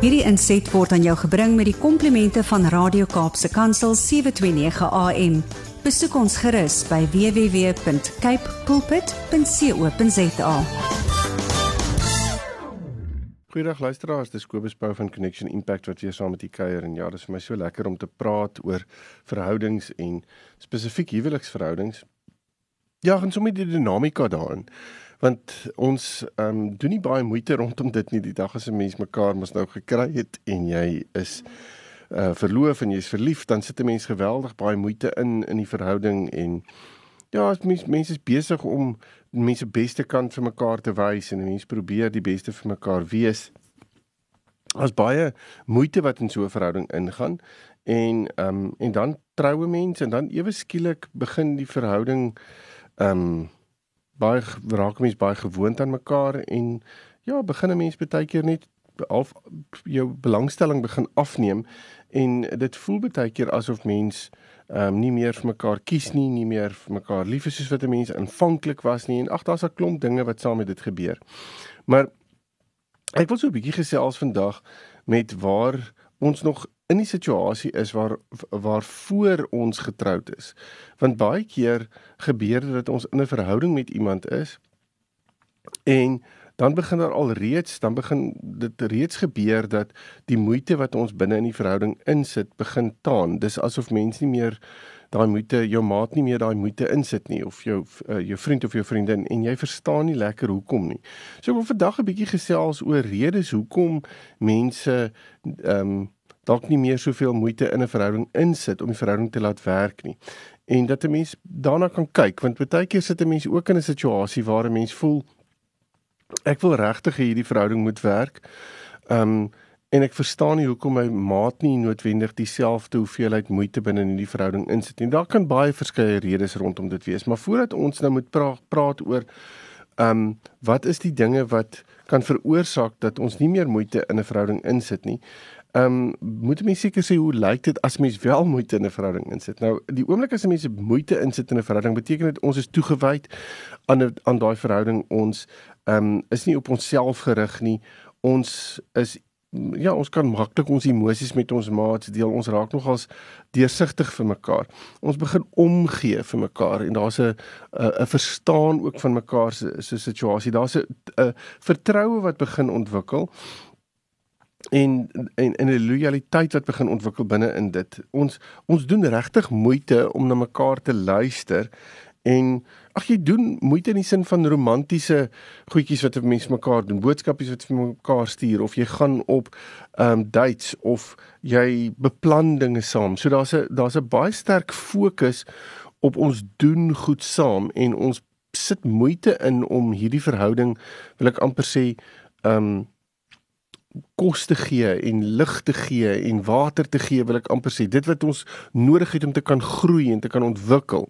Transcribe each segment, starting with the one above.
Hierdie inset word aan jou gebring met die komplimente van Radio Kaapse Kansel 729 AM. Besoek ons gerus by www.cape pulpit.co.za. Goeiedag luisteraars, dis Kobus Pau van Connection Impact wat weer saam met u kuier en ja, dis vir my so lekker om te praat oor verhoudings en spesifiek huweliksverhoudings. Ja, en sommer die dinamika daarin. Want ons ehm um, doen nie baie moeite rondom dit nie die dag as 'n mens mekaar mos nou gekry het en jy is uh verloof en jy's verlief, dan sit 'n mens geweldig baie moeite in in die verhouding en ja, as mens mense is besig om mense beste kant vir mekaar te wys en mense probeer die beste vir mekaar wees. As baie moeite wat in so 'n verhouding ingaan en ehm um, en dan troue mense en dan ewe skielik begin die verhouding ehm um, baie raak mense baie gewoond aan mekaar en ja, begin 'n mens baie keer net half jou belangstelling begin afneem en dit voel baie keer asof mens ehm um, nie meer vir mekaar kies nie, nie meer vir mekaar lief is soos wat 'n mens aanvanklik was nie en ag daar's 'n klomp dinge wat saam met dit gebeur. Maar ek wil so 'n bietjie gesels vandag met waar ons nog in die situasie is waar waar voor ons getroud is. Want baie keer gebeur dit dat ons in 'n verhouding met iemand is en dan begin daar al reeds dan begin dit reeds gebeur dat die moeite wat ons binne in die verhouding insit begin taan. Dis asof mense nie meer daai moeite jou maat nie meer daai moeite insit nie of jou uh, jou vriend of jou vriendin en jy verstaan nie lekker hoekom nie. So ek wil vandag 'n bietjie gesels oor redes hoekom mense ehm um, dalk nie meer soveel moeite in 'n verhouding insit om die verhouding te laat werk nie. En dat 'n mens daarna kan kyk want baie keer sit 'n mens ook in 'n situasie waar 'n mens voel ek wil regtig hê hierdie verhouding moet werk. Um en ek verstaan nie hoekom my maat nie noodwendig dieselfde hoeveelheid moeite binne in die verhouding insit nie. Daar kan baie verskeie redes rondom dit wees, maar voordat ons nou moet pra praat oor um wat is die dinge wat kan veroorsaak dat ons nie meer moeite in 'n verhouding insit nie. Ehm um, moet mense seker sê hoe lyk dit as mens wel moeite in 'n verhouding insit? Nou, die oomblik as mense moeite insit in 'n verhouding, beteken dit ons is toegewyd aan aan daai verhouding. Ons ehm um, is nie op onsself gerig nie. Ons is ja, ons kan maklik ons emosies met ons maats deel. Ons raak nogals deursigtig vir mekaar. Ons begin omgee vir mekaar en daar's 'n 'n verstaan ook van mekaar se se situasie. Daar's 'n vertroue wat begin ontwikkel en en en 'n lojaliteit wat begin ontwikkel binne in dit. Ons ons doen regtig moeite om na mekaar te luister en ag jy doen moeite in die sin van romantiese goedjies wat mense mekaar doen, boodskapies wat vir mekaar stuur of jy gaan op ehm um, dates of jy beplan dinge saam. So daar's 'n daar's 'n baie sterk fokus op ons doen goed saam en ons sit moeite in om hierdie verhouding wil ek amper sê ehm um, kos te gee en lig te gee en water te gee wil ek amper sê dit wat ons nodig het om te kan groei en te kan ontwikkel.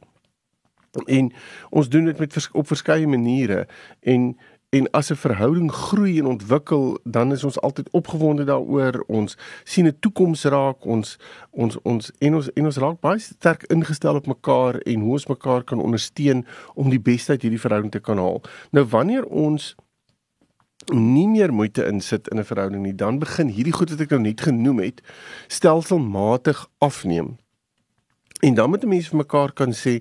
En ons doen dit met vers, op verskeie maniere en en as 'n verhouding groei en ontwikkel dan is ons altyd opgewonde daaroor ons sien 'n toekoms raak ons ons ons en ons en ons raak baie sterk ingestel op mekaar en hoe ons mekaar kan ondersteun om die beste uit hierdie verhouding te kan haal. Nou wanneer ons nie meer moeite insit in 'n verhouding nie, dan begin hierdie goed wat ek nou net genoem het stelselmatig afneem. En dan moet 'n mens vir mekaar kan sê,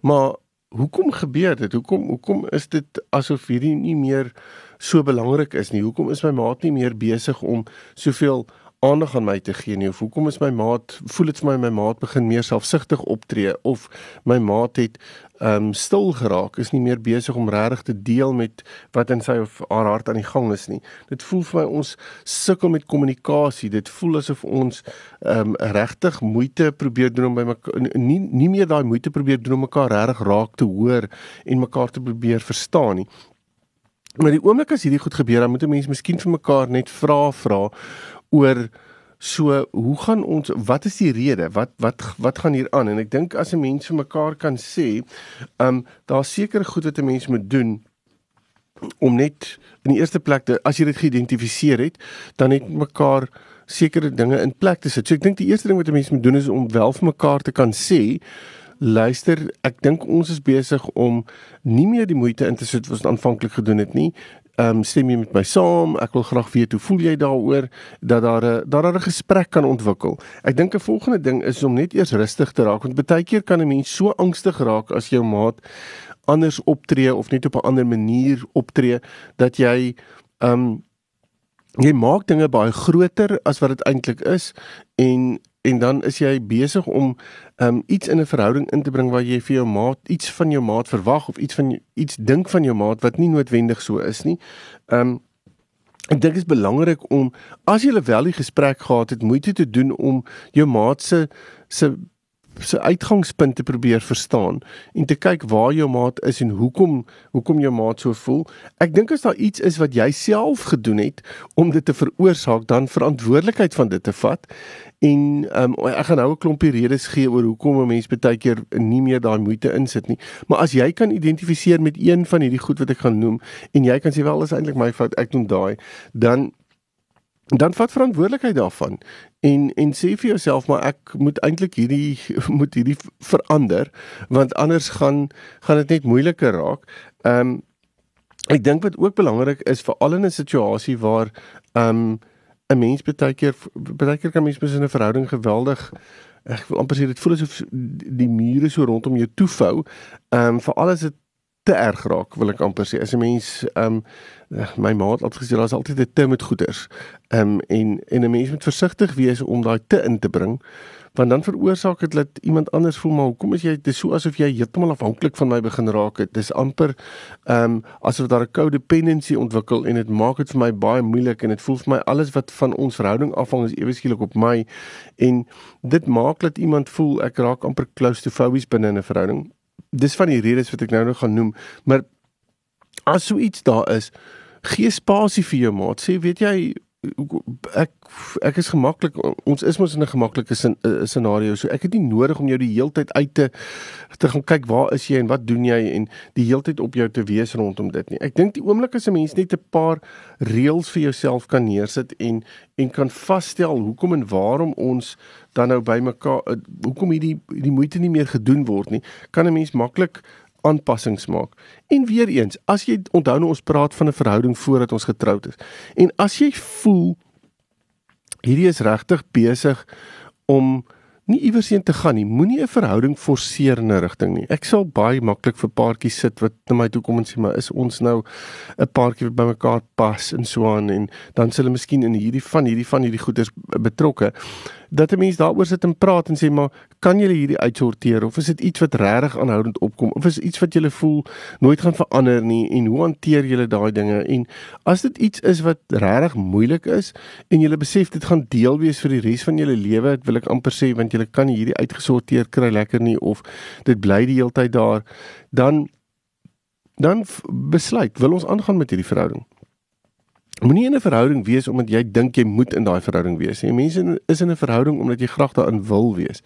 maar hoekom gebeur dit? Hoekom hoekom is dit asof hierdie nie meer so belangrik is nie? Hoekom is my maat nie meer besig om soveel aandag aan my te gee nie of hoekom is my maat voel dit vir my my maat begin meer selfsugtig optree of my maat het ehm um, stil geraak is nie meer besig om regtig te deel met wat in sy of haar hart aan die gang is nie. Dit voel vir my ons sukkel met kommunikasie dit voel asof ons ehm um, regtig moeite probeer doen om by mekaar nie nie meer daai moeite probeer doen om mekaar regtig raak te hoor en mekaar te probeer verstaan nie. Maar die oomblik as hierdie goed gebeur, dan moet 'n mens miskien vir mekaar net vra vra oor so hoe gaan ons wat is die rede? Wat wat wat gaan hier aan? En ek dink as 'n mens vir mekaar kan sê ehm um, daar seker goed wat 'n mens moet doen om net in die eerste plek te as jy dit geïdentifiseer het dan net mekaar sekere dinge in plek te sit. So ek dink die eerste ding wat 'n mens moet doen is om wel vir mekaar te kan sê luister ek dink ons is besig om nie meer die moeite in te sit wat ons aanvanklik gedoen het nie ehm um, stem jy met my saam? Ek wil graag weet hoe voel jy daaroor dat daar 'n daar 'n gesprek kan ontwikkel. Ek dink 'n volgende ding is om net eers rustig te raak want baie keer kan 'n mens so angstig raak as jou maat anders optree of net op 'n ander manier optree dat jy ehm um, jy maak dinge baie groter as wat dit eintlik is en en dan is jy besig om um iets in 'n verhouding in te bring waar jy vir jou maat iets van jou maat verwag of iets van iets dink van jou maat wat nie noodwendig so is nie. Um ek dink dit is belangrik om as jy wel die gesprek gehad het, moeite te doen om jou maat se se se uitgangspunte probeer verstaan en te kyk waar jou maat is en hoekom hoekom jou maat so voel. Ek dink as daar iets is wat jy self gedoen het om dit te veroorsaak, dan verantwoordelikheid van dit te vat. En um, ek gaan nou 'n klompie redes gee oor hoekom 'n mens baie keer nie meer daai moeite insit nie. Maar as jy kan identifiseer met een van hierdie goed wat ek gaan noem en jy kan sê wel is eintlik my fout, ek doen daai, dan dan vat verantwoordelikheid daarvan en en sê vir jouself maar ek moet eintlik hierdie moet hierdie verander want anders gaan gaan dit net moeiliker raak. Ehm um, ek dink wat ook belangrik is veral in 'n situasie waar ehm um, 'n mens baie keer baie keer kan mens mens in 'n verhouding geweldig ek wil amper sê dit voel asof die mure so rondom jou toe vou. Ehm um, veral as dit te erg raak wil ek amper sê as 'n mens ehm um, my ma het altyd gesê daar's altyd 'n te met goeders. Ehm um, en en 'n mens moet versigtig wees om daai te in te bring want dan veroorsaak dit dat iemand anders voel maar hoekom is jy dis so asof jy heeltemal afhanklik van my begin raak het. Dis amper ehm um, asof daar 'n codependency ontwikkel en dit maak dit vir my baie moeilik en dit voel vir my alles wat van ons verhouding afhang is ewe skielik op my en dit maak dat iemand voel ek raak amper claustrofobies binne in 'n verhouding. Dis van die redes wat ek nou nog gaan noem, maar as so iets daar is, gee spasie vir jou maat. Sê weet jy ek ek is gemaklik ons is mos in 'n gemaklike eh, scenario so ek het nie nodig om jou die heeltyd uit te te gaan kyk waar is jy en wat doen jy en die heeltyd op jou te wees rondom dit nie ek dink die oomblik as 'n mens net 'n paar reëls vir jouself kan neersit en en kan vasstel hoekom en waarom ons dan nou by mekaar eh, hoekom hierdie die moeite nie meer gedoen word nie kan 'n mens maklik aanpassings maak. En weer eens, as jy onthou nou ons praat van 'n verhouding voordat ons getroud is. En as jy voel hierdie is regtig besig om nie iewers heen te gaan nie. Moenie 'n verhouding forceer in 'n rigting nie. Ek sal baie maklik vir paartjies sit wat na my toe kom en sê maar is ons nou 'n paartjie wat by mekaar pas en so aan en dan sal hulle miskien in hierdie van hierdie van hierdie goeders betrokke dat 'n mens daaroor sit en praat en sê maar kan jy hierdie uitsorteer of is dit iets wat regtig aanhoudend opkom of is iets wat jy voel nooit gaan verander nie en hoe hanteer jy daai dinge? En as dit iets is wat regtig moeilik is en jy besef dit gaan deel wees vir die res van jou lewe wil ek amper sê want jy kan hierdie uitgesorteer kry lekker nie of dit bly die hele tyd daar dan dan besluit wil ons aangaan met hierdie verhouding Moenie in 'n verhouding wees omdat jy dink jy moet in daai verhouding wees nie. Mense is in 'n verhouding omdat jy graag daarin wil wees.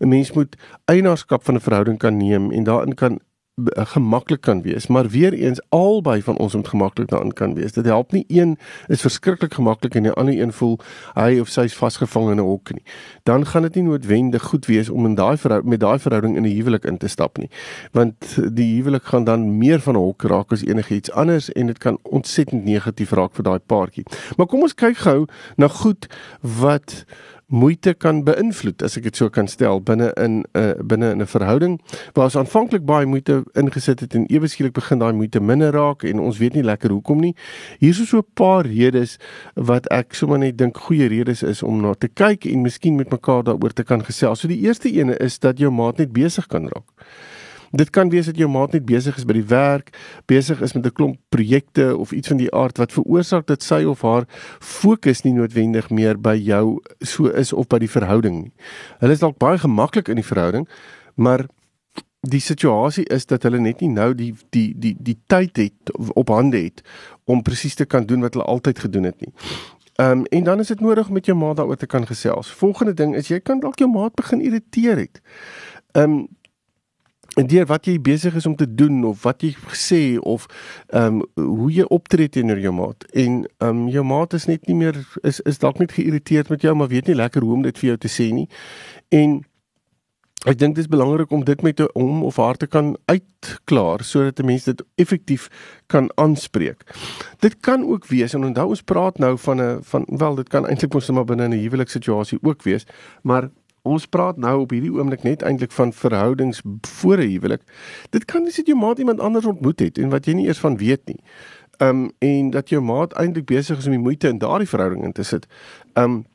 'n Mens moet eienaarskap van 'n verhouding kan neem en daarin kan gemaklik kan wees, maar weer eens albei van ons moet gemaklik daarin kan wees. Dit help nie een is verskriklik gemaklik en die ander een voel hy of sy is vasgevang in 'n hok nie. Dan gaan dit nie noodwendig goed wees om in daai verhouding met daai verhouding in 'n huwelik in te stap nie. Want die huwelik gaan dan meer van 'n hok raak as enigiets anders en dit kan ontsettend negatief raak vir daai paartjie. Maar kom ons kyk gou na goed wat moeite kan beïnvloed as ek dit so kan stel binne in 'n uh, binne in 'n verhouding waar ons aanvanklik baie moeite ingesit het en ewe skielik begin daai moeite minder raak en ons weet nie lekker hoekom nie. Hier is so 'n paar redes wat ek sommer net dink goeie redes is om na te kyk en miskien met mekaar daaroor te kan gesels. So die eerste ene is dat jou maat net besig kan raak. Dit kan wees dat jou maat net besig is by die werk, besig is met 'n klomp projekte of iets van die aard wat veroorsaak dat sy of haar fokus nie noodwendig meer by jou so is of by die verhouding nie. Hulle is dalk baie gemaklik in die verhouding, maar die situasie is dat hulle net nie nou die die die die tyd het op hande het om presies te kan doen wat hulle altyd gedoen het nie. Ehm um, en dan is dit nodig met jou maat daaroor te kan gesels. Volgende ding is jy kan dalk jou maat begin irriteer het. Ehm um, deur wat jy besig is om te doen of wat jy sê of ehm um, hoe jy optree teenoor jou maat en ehm um, jou maat is net nie meer is is dalk net geïrriteerd met jou maar weet nie lekker hoe om dit vir jou te sê nie en Ek dink dit is belangrik om dit met hom of haar te kan uitklaar sodat 'n mens dit effektief kan aanspreek. Dit kan ook wees en onthou ons praat nou van 'n van wel dit kan eintlik mos net maar binne 'n huwelikssituasie ook wees, maar ons praat nou op hierdie oomblik net eintlik van verhoudings voor 'n huwelik. Dit kan wees dat jy maat iemand anders ontmoet het en wat jy nie eers van weet nie. Um en dat jou maat eintlik besig is om die moeite in daardie verhouding in te sit. Um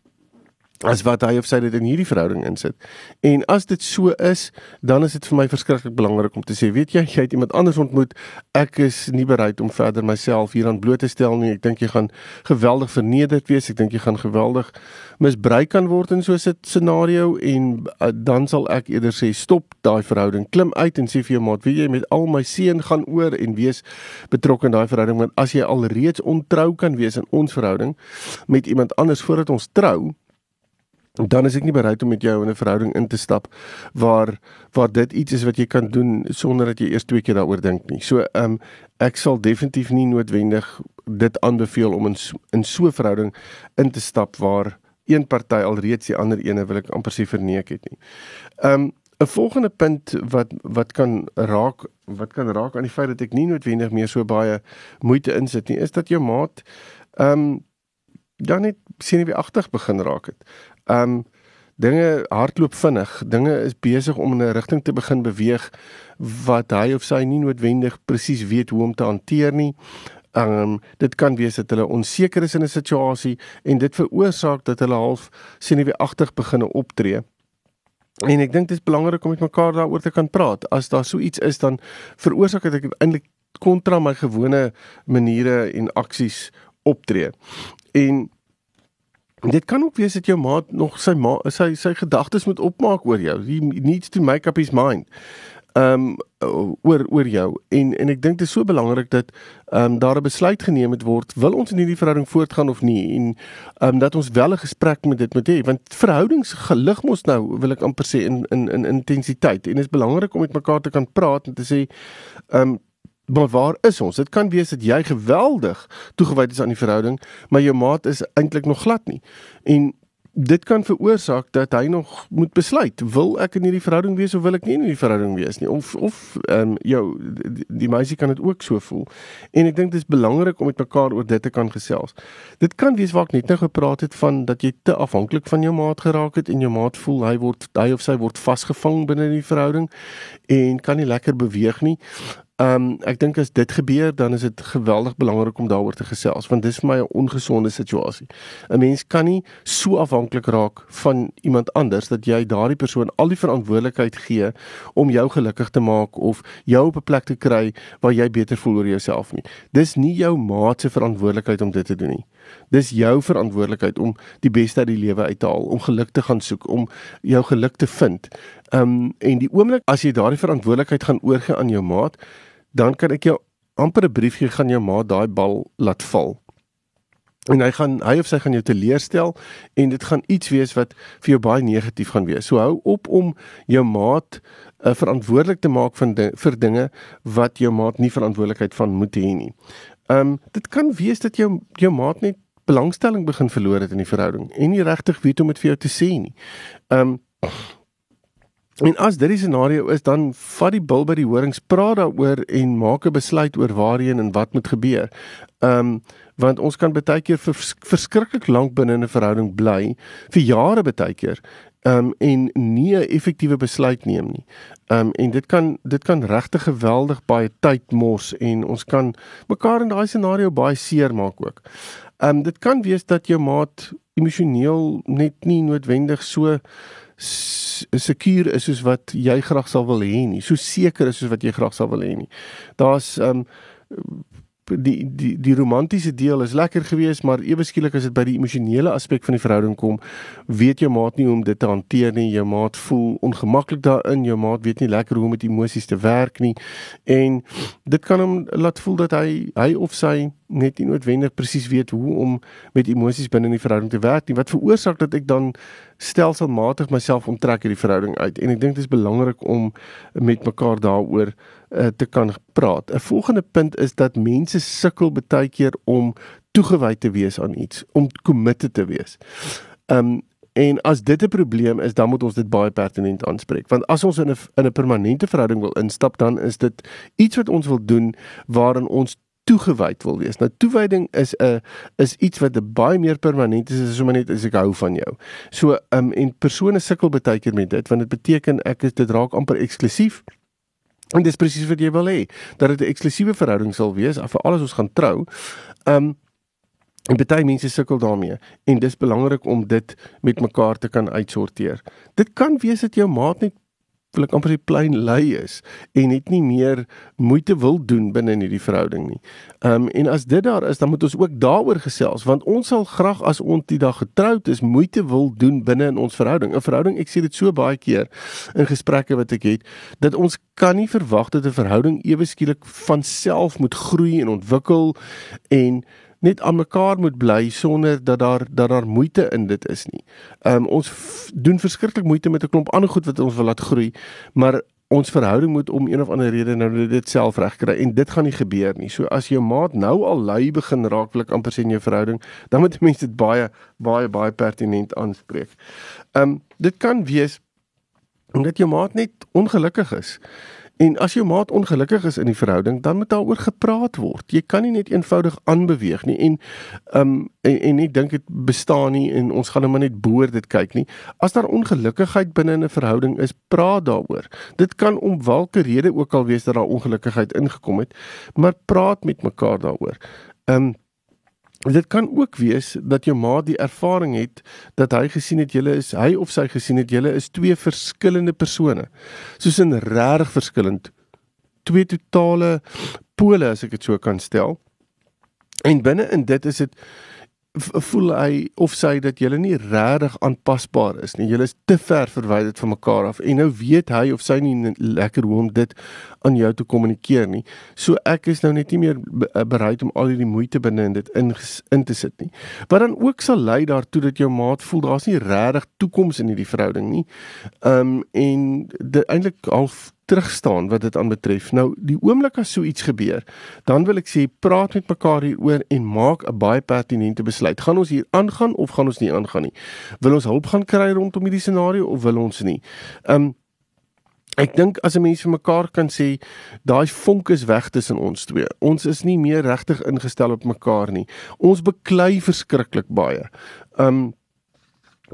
as wat hy of sy dit in hierdie verhouding insit. En as dit so is, dan is dit vir my verskriklik belangrik om te sê, weet jy, jy het iemand anders ontmoet. Ek is nie bereid om verder myself hieraan bloot te stel nie. Ek dink jy gaan geweldig vernederd wees. Ek dink jy gaan geweldig misbruik kan word in so 'n scenario en uh, dan sal ek eerder sê stop daai verhouding. Klim uit en sê vir jou maat, weet jy, met al my seën gaan oor en wees betrokke in daai verhouding want as jy alreeds ontrou kan wees in ons verhouding met iemand anders voordat ons trou, dan is ek nie bereid om met jou in 'n verhouding in te stap waar waar dit iets is wat jy kan doen sonder dat jy eers twee keer daaroor dink nie. So ehm um, ek sal definitief nie noodwendig dit aanbeveel om in in so 'n verhouding in te stap waar een party alreeds die ander ene wil ek amper sê verneek het nie. Ehm um, 'n volgende punt wat wat kan raak wat kan raak aan die feit dat ek nie noodwendig meer so baie moeite insit nie is dat jou maat ehm um, dan net senuweeagtig begin raak het. Um dinge hardloop vinnig. Dinge is besig om in 'n rigting te begin beweeg wat hy of sy nie noodwendig presies weet hoe om te hanteer nie. Um dit kan wees dat hulle onseker is in 'n situasie en dit veroorsaak dat hulle half senuweeagtig begin optree. En ek dink dit is belangrik om met mekaar daaroor te kan praat. As daar so iets is dan veroorsaak dit eintlik kontra my gewone maniere en aksies optree. En dit kan ook wees dat jou maat nog sy ma, sy sy gedagtes moet opmaak oor jou. He needs to make up his mind. Ehm um, oor oor jou en en ek dink dit is so belangrik dat ehm um, daar 'n besluit geneem moet word wil ons in hierdie verhouding voortgaan of nie en ehm um, dat ons wel 'n gesprek met dit moet hê want verhoudings gelig mos nou wil ek amper sê in in in intensiteit en dit is belangrik om met mekaar te kan praat en te sê ehm um, Maar waar is ons? Dit kan wees dat jy geweldig toegewyd is aan die verhouding, maar jou maat is eintlik nog glad nie. En dit kan veroorsaak dat hy nog moet besluit, wil ek in hierdie verhouding wees of wil ek nie in hierdie verhouding wees nie? Of of ehm um, jou die, die meisie kan dit ook so voel. En ek dink dit is belangrik om met mekaar oor dit te kan gesels. Dit kan wees waar ek net nou gepraat het van dat jy te afhanklik van jou maat geraak het en jou maat voel hy word hy of sy word vasgevang binne die verhouding en kan nie lekker beweeg nie. Ehm um, ek dink as dit gebeur dan is dit geweldig belangrik om daaroor te gesels want dit is vir my 'n ongesonde situasie. 'n Mens kan nie so afhanklik raak van iemand anders dat jy daardie persoon al die verantwoordelikheid gee om jou gelukkig te maak of jou op 'n plek te kry waar jy beter voel oor jouself nie. Dis nie jou maat se verantwoordelikheid om dit te doen nie. Dis jou verantwoordelikheid om die beste uit die lewe uit te haal, om geluk te gaan soek, om jou geluk te vind. Ehm um, en die oomblik as jy daardie verantwoordelikheid gaan oorgee aan jou maat, dan kan ek jou amper 'n brief gee gaan jou maat daai bal laat val. En hy gaan hy of sy gaan jou teleurstel en dit gaan iets wees wat vir jou baie negatief gaan wees. So hou op om jou maat uh, verantwoordelik te maak van di vir dinge wat jou maat nie verantwoordelikheid van moet hê nie. Ehm um, dit kan wees dat jou jou maat net belangstelling begin verloor het in die verhouding en nie regtig weet hoe om dit vir jou te sê nie. Ehm um, En as dit die scenario is, dan vat die bil by die horings, praat daaroor en maak 'n besluit oor waarheen en wat moet gebeur. Ehm um, want ons kan baie keer vers, verskriklik lank binne 'n verhouding bly, vir jare baie keer, um, en nie 'n effektiewe besluit neem nie. Ehm um, en dit kan dit kan regtig geweldig baie tyd mors en ons kan mekaar in daai scenario baie seer maak ook. Ehm um, dit kan wees dat jou maat emosioneel net nie noodwendig so seker is soos wat jy graag sal wil hê nie. So seker is soos wat jy graag sal wil hê nie. Daar's um die die die romantiese deel is lekker geweest, maar ewe skielik as dit by die emosionele aspek van die verhouding kom, weet jou maat nie hoe om dit te hanteer nie. Jou maat voel ongemaklik daarin. Jou maat weet nie lekker hoe om met emosies te werk nie. En dit kan hom laat voel dat hy hy of sy net nie noodwendig presies weet hoe om met emosies binne in die verhouding te werk nie. Wat veroorsaak dat ek dan stelselmatig myself onttrek uit die verhouding uit. En ek dink dit is belangrik om met mekaar daaroor uh, te kan praat. 'n Volgende punt is dat mense sukkel baie keer om toegewyd te wees aan iets, om committed te wees. Um en as dit 'n probleem is, dan moet ons dit baie pertinent aanspreek. Want as ons in 'n in 'n permanente verhouding wil instap, dan is dit iets wat ons wil doen waarin ons toegewyd wil wees. Nou toewyding is 'n is iets wat baie meer permanent is as sommer net as ek hou van jou. So um en persone sukkel baie keer met dit want dit beteken ek is dit raak amper eksklusief. En dis presies wat jy wil hê, dat dit 'n eksklusiewe verhouding sal wees vir al ons gaan trou. Um en baie mense sukkel daarmee en dis belangrik om dit met mekaar te kan uitsorteer. Dit kan wees dat jou maat net wil ek amper die plein lei is en net nie meer moeite wil doen binne in hierdie verhouding nie. Ehm um, en as dit daar is, dan moet ons ook daaroor gesels want ons sal graag as ons die dag getroud is, moeite wil doen binne in ons verhouding. 'n Verhouding, ek sê dit so baie keer in gesprekke wat ek het, dat ons kan nie verwag dat 'n verhouding ewe skielik van self moet groei en ontwikkel en net aan mekaar moet bly sonder dat daar dat daar moeite in dit is nie. Ehm um, ons doen verskriklik moeite met 'n klomp ander goed wat ons wil laat groei, maar ons verhouding moet om een of ander rede nou dit self regkry en dit gaan nie gebeur nie. So as jou maat nou al lui begin raak, wil ek amper sê in jou verhouding, dan moet mense dit baie baie baie pertinent aanspreek. Ehm um, dit kan wees omdat jou maat net ongelukkig is. En as jou maat ongelukkig is in die verhouding, dan moet daaroor gepraat word. Jy kan nie net eenvoudig aanbeweeg nie en um en, en nie dink dit bestaan nie en ons gaan net nou maar net boor dit kyk nie. As daar ongelukkigheid binne 'n verhouding is, praat daaroor. Dit kan om watter rede ook al wees dat daar ongelukkigheid ingekom het, maar praat met mekaar daaroor. Um Dit kan ook wees dat jou ma die ervaring het dat hy gesien het julle is hy of sy gesien het julle is twee verskillende persone. Soos 'n regtig verskillend twee totale pole as ek dit so kan stel. En binne in dit is dit voel hy of sy dat julle nie regtig aanpasbaar is nie. Julle is te ver verwyderd van mekaar af en nou weet hy of sy nie lekker hoe om dit aan jou te kommunikeer nie. So ek is nou net nie meer eh, bereid om al hierdie moeite binne in dit in in te sit nie. Wat dan ook sal lei daartoe dat jou maat voel daar's nie regtig toekoms in hierdie verhouding nie. Um en eintlik half terugstaan wat dit aanbetref. Nou die oomblik as so iets gebeur, dan wil ek sê praat met mekaar hieroor en maak 'n baie pertinente besluit. Gaan ons hier aangaan of gaan ons nie aangaan nie? Wil ons hulp gaan kry rondom hierdie scenario of wil ons nie? Um Ek dink as 'n mens vir mekaar kan sê daai vonk is weg tussen ons twee. Ons is nie meer regtig ingestel op mekaar nie. Ons beklei verskriklik baie. Um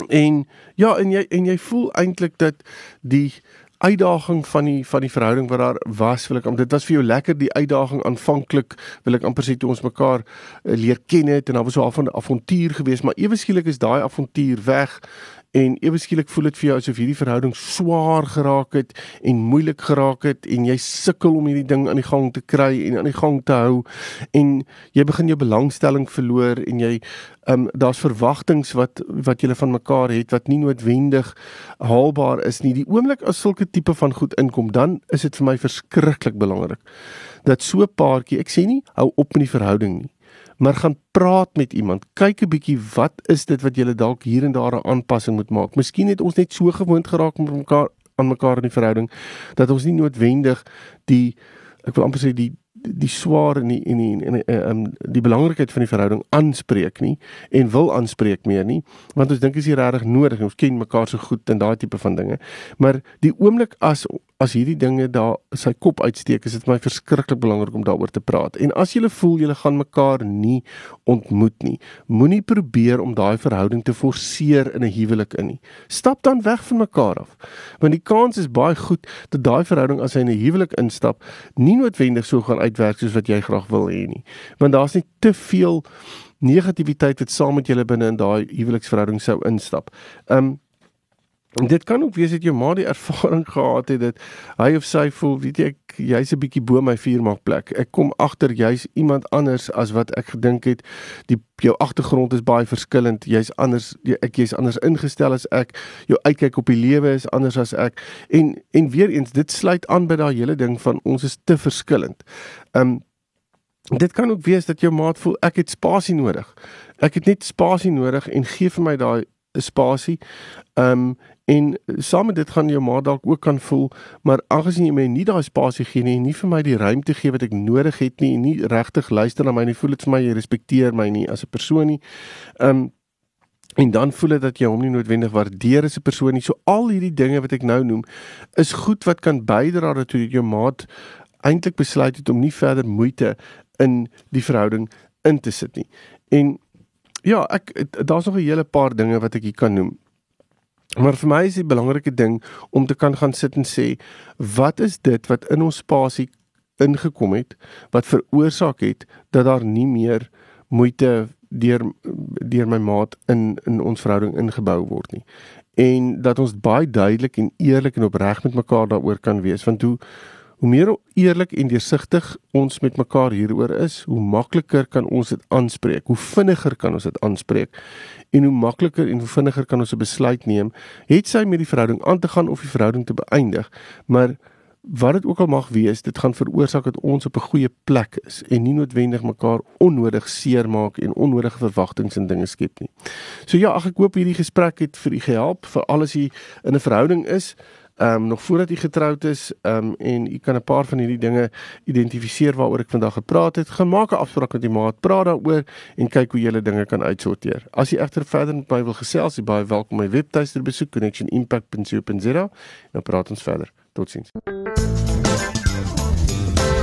en ja, en jy en jy voel eintlik dat die uitdaging van die van die verhouding wat daar was wil ek om dit was vir jou lekker die uitdaging aanvanklik wil ek amper sê toe ons mekaar uh, leer ken het en daar was so 'n avontuur geweest maar ewe skielik is daai avontuur weg en ewe skielik voel dit vir jou asof hierdie verhouding swaar geraak het en moeilik geraak het en jy sukkel om hierdie ding aan die gang te kry en aan die gang te hou en jy begin jou belangstelling verloor en jy um, daar's verwagtinge wat wat jy van mekaar het wat nie noodwendig haalbaar is nie. Die oomblik as sulke tipe van goed inkom dan is dit vir my verskriklik belangrik dat so 'n paartjie ek sê nie hou op met die verhouding nie maar gaan praat met iemand. Kyk 'n bietjie wat is dit wat julle dalk hier en daar 'n aanpassing moet maak. Miskien het ons net so gewoond geraak met mekaar aan mekaar in die verhouding dat ons nie noodwendig die ek wil amper sê die die swaar en die en die en die, um, die belangrikheid van die verhouding aanspreek nie en wil aanspreek meer nie want ons dink is hier regtig nodig ons ken mekaar so goed en daai tipe van dinge maar die oomblik as as hierdie dinge daar sy kop uitsteek is dit my verskriklik belangrik om daaroor te praat en as jy voel jy gaan mekaar nie ontmoet nie moenie probeer om daai verhouding te forceer in 'n huwelik in nie stap dan weg van mekaar af want die kans is baie goed dat daai verhouding as hy in 'n huwelik instap nie noodwendig so gaan uitwerk soos wat jy graag wil hê nie. Want daar's net te veel negativiteit wat saam met julle binne in daai huweliksverhouding sou instap. Um En dit kan ook wees dat jou ma die ervaring gehad het dat hy of sy voel, weet jy, ek jy's 'n bietjie bo my vuurmaak plek. Ek kom agter jy's iemand anders as wat ek gedink het. Die jou agtergrond is baie verskillend. Jy's anders, jy, ek jy's anders ingestel as ek. Jou uitkyk op die lewe is anders as ek. En en weer eens, dit sluit aan by daai hele ding van ons is te verskillend. Um dit kan ook wees dat jou maat voel ek het spasie nodig. Ek het net spasie nodig en gee vir my daai spasie. Um En saam met dit gaan jou ma dalk ook kan voel, maar aangesien jy my nie daai spasie gee nie, nie vir my die ruimte gee wat ek nodig het nie en nie regtig luister na my nie, voel dit vir my jy respekteer my nie as 'n persoon nie. Um En dan voel dit dat jy hom nie noodwendig waardeer as 'n persoon nie. So al hierdie dinge wat ek nou noem, is goed wat kan bydra daartoe dat jou maat eintlik besluit het om nie verder moeite in die verhouding in te sit nie. En ja, ek daar's nog 'n hele paar dinge wat ek hier kan noem. Maar vir my is die belangrike ding om te kan gaan sit en sê, wat is dit wat in ons spasie ingekom het wat veroorsaak het dat daar nie meer moeite deur deur my maat in in ons verhouding ingebou word nie. En dat ons baie duidelik en eerlik en opreg met mekaar daaroor kan wees want hoe hoe meer eerlik en deursigtig ons met mekaar hieroor is, hoe makliker kan ons dit aanspreek. Hoe vinniger kan ons dit aanspreek en hoe makliker en hoe vinniger kan ons 'n besluit neem, het sy met die verhouding aan te gaan of die verhouding te beëindig. Maar wat dit ook al mag wees, dit gaan veroorsaak dat ons op 'n goeie plek is en nie noodwendig mekaar onnodig seermaak en onnodige verwagtinge en dinge skep nie. So ja, ag ek hoop hierdie gesprek het vir u gehelp vir alles hier in 'n verhouding is. Ehm um, nog voordat u getroud is, ehm um, en u kan 'n paar van hierdie dinge identifiseer waaroor ek vandag gepraat het. Gemaak 'n afspraak met die maat, praat daaroor en kyk hoe jy hulle dinge kan uitsorteer. As jy egter verder met my wil gesels, jy baie welkom my webtuiste besoek connectionimpact.co.za en dan praat ons verder. Totsiens.